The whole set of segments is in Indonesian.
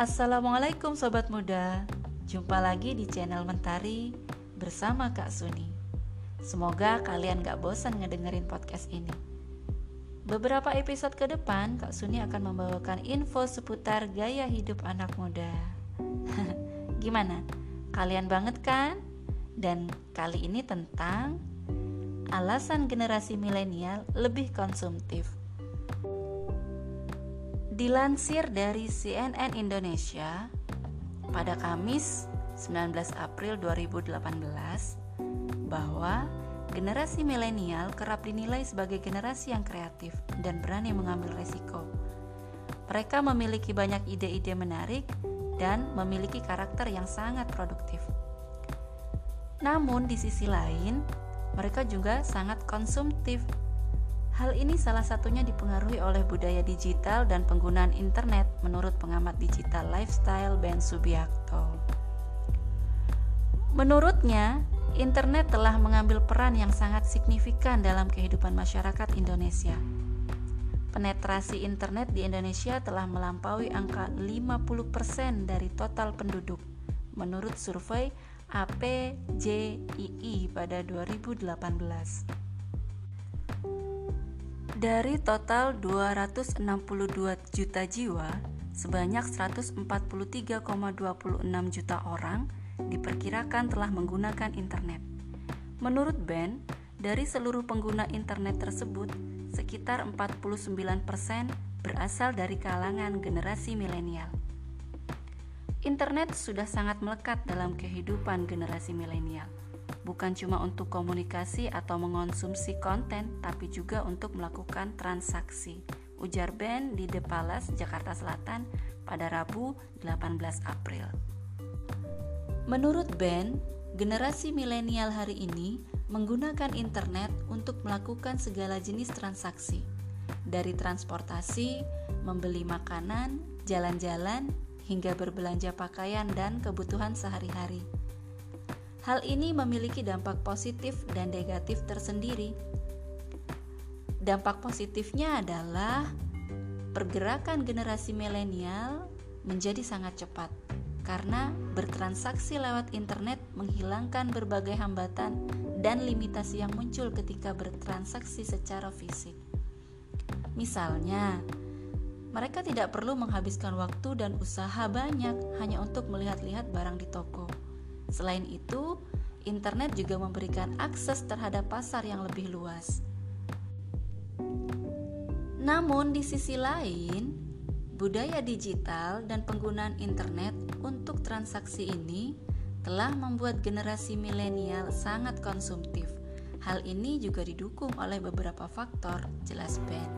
Assalamualaikum sobat muda. Jumpa lagi di channel Mentari bersama Kak Suni. Semoga kalian gak bosan ngedengerin podcast ini. Beberapa episode ke depan Kak Suni akan membawakan info seputar gaya hidup anak muda. Gimana? Kalian banget kan? Dan kali ini tentang alasan generasi milenial lebih konsumtif Dilansir dari CNN Indonesia pada Kamis 19 April 2018 bahwa generasi milenial kerap dinilai sebagai generasi yang kreatif dan berani mengambil resiko. Mereka memiliki banyak ide-ide menarik dan memiliki karakter yang sangat produktif. Namun di sisi lain, mereka juga sangat konsumtif Hal ini salah satunya dipengaruhi oleh budaya digital dan penggunaan internet menurut pengamat digital lifestyle Ben Subiakto. Menurutnya, internet telah mengambil peran yang sangat signifikan dalam kehidupan masyarakat Indonesia. Penetrasi internet di Indonesia telah melampaui angka 50% dari total penduduk menurut survei APJII pada 2018. Dari total 262 juta jiwa, sebanyak 143,26 juta orang diperkirakan telah menggunakan internet. Menurut Ben, dari seluruh pengguna internet tersebut, sekitar 49% berasal dari kalangan generasi milenial. Internet sudah sangat melekat dalam kehidupan generasi milenial bukan cuma untuk komunikasi atau mengonsumsi konten, tapi juga untuk melakukan transaksi. Ujar Ben di The Palace, Jakarta Selatan pada Rabu 18 April. Menurut Ben, generasi milenial hari ini menggunakan internet untuk melakukan segala jenis transaksi, dari transportasi, membeli makanan, jalan-jalan, hingga berbelanja pakaian dan kebutuhan sehari-hari. Hal ini memiliki dampak positif dan negatif tersendiri. Dampak positifnya adalah pergerakan generasi milenial menjadi sangat cepat karena bertransaksi lewat internet menghilangkan berbagai hambatan dan limitasi yang muncul ketika bertransaksi secara fisik. Misalnya, mereka tidak perlu menghabiskan waktu dan usaha banyak hanya untuk melihat-lihat barang di toko Selain itu, internet juga memberikan akses terhadap pasar yang lebih luas. Namun, di sisi lain, budaya digital dan penggunaan internet untuk transaksi ini telah membuat generasi milenial sangat konsumtif. Hal ini juga didukung oleh beberapa faktor, jelas Ben.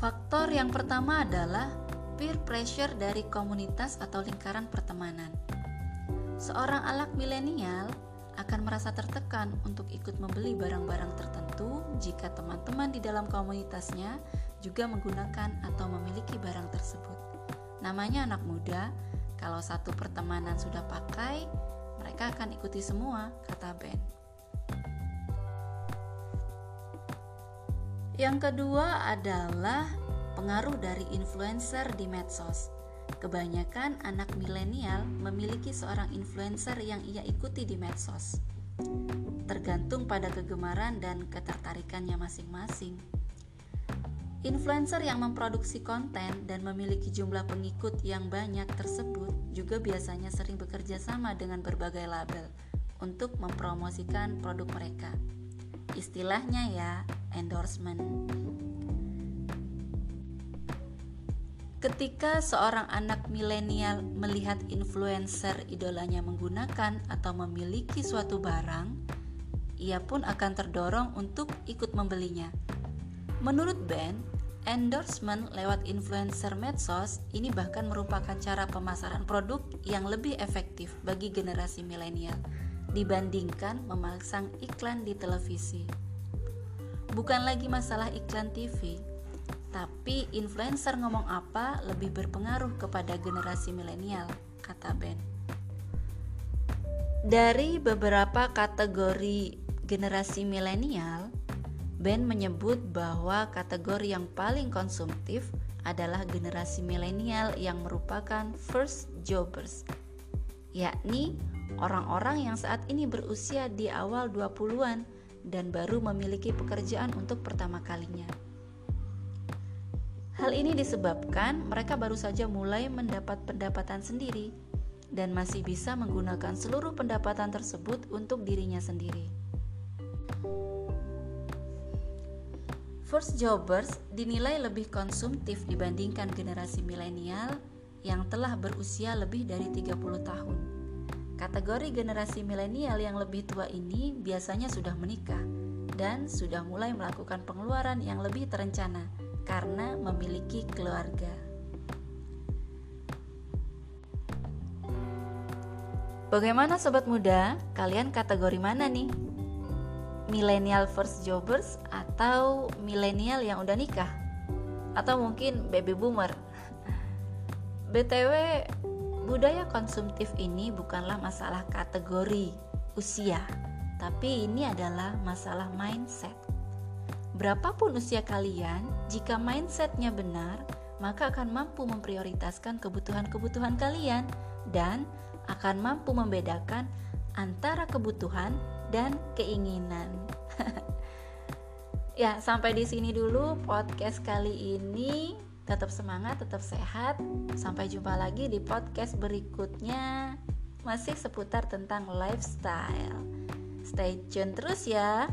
Faktor yang pertama adalah peer pressure dari komunitas atau lingkaran pertemanan. Seorang anak milenial akan merasa tertekan untuk ikut membeli barang-barang tertentu jika teman-teman di dalam komunitasnya juga menggunakan atau memiliki barang tersebut. Namanya anak muda, kalau satu pertemanan sudah pakai, mereka akan ikuti semua, kata Ben. Yang kedua adalah pengaruh dari influencer di medsos. Kebanyakan anak milenial memiliki seorang influencer yang ia ikuti di medsos. Tergantung pada kegemaran dan ketertarikannya masing-masing. Influencer yang memproduksi konten dan memiliki jumlah pengikut yang banyak tersebut juga biasanya sering bekerja sama dengan berbagai label untuk mempromosikan produk mereka. Istilahnya ya, endorsement. Ketika seorang anak milenial melihat influencer idolanya menggunakan atau memiliki suatu barang, ia pun akan terdorong untuk ikut membelinya. Menurut Ben, endorsement lewat influencer medsos ini bahkan merupakan cara pemasaran produk yang lebih efektif bagi generasi milenial dibandingkan memasang iklan di televisi. Bukan lagi masalah iklan TV, tapi influencer ngomong apa lebih berpengaruh kepada generasi milenial, kata Ben. Dari beberapa kategori generasi milenial, Ben menyebut bahwa kategori yang paling konsumtif adalah generasi milenial yang merupakan first jobbers, yakni orang-orang yang saat ini berusia di awal 20-an dan baru memiliki pekerjaan untuk pertama kalinya. Hal ini disebabkan mereka baru saja mulai mendapat pendapatan sendiri dan masih bisa menggunakan seluruh pendapatan tersebut untuk dirinya sendiri. First jobbers dinilai lebih konsumtif dibandingkan generasi milenial yang telah berusia lebih dari 30 tahun. Kategori generasi milenial yang lebih tua ini biasanya sudah menikah dan sudah mulai melakukan pengeluaran yang lebih terencana karena memiliki keluarga. Bagaimana sobat muda? Kalian kategori mana nih? millennial first jobbers atau milenial yang udah nikah atau mungkin baby boomer. BTW, budaya konsumtif ini bukanlah masalah kategori usia, tapi ini adalah masalah mindset. Berapapun usia kalian, jika mindsetnya benar, maka akan mampu memprioritaskan kebutuhan-kebutuhan kalian dan akan mampu membedakan antara kebutuhan dan keinginan. ya, sampai di sini dulu podcast kali ini. Tetap semangat, tetap sehat. Sampai jumpa lagi di podcast berikutnya. Masih seputar tentang lifestyle. Stay tune terus ya.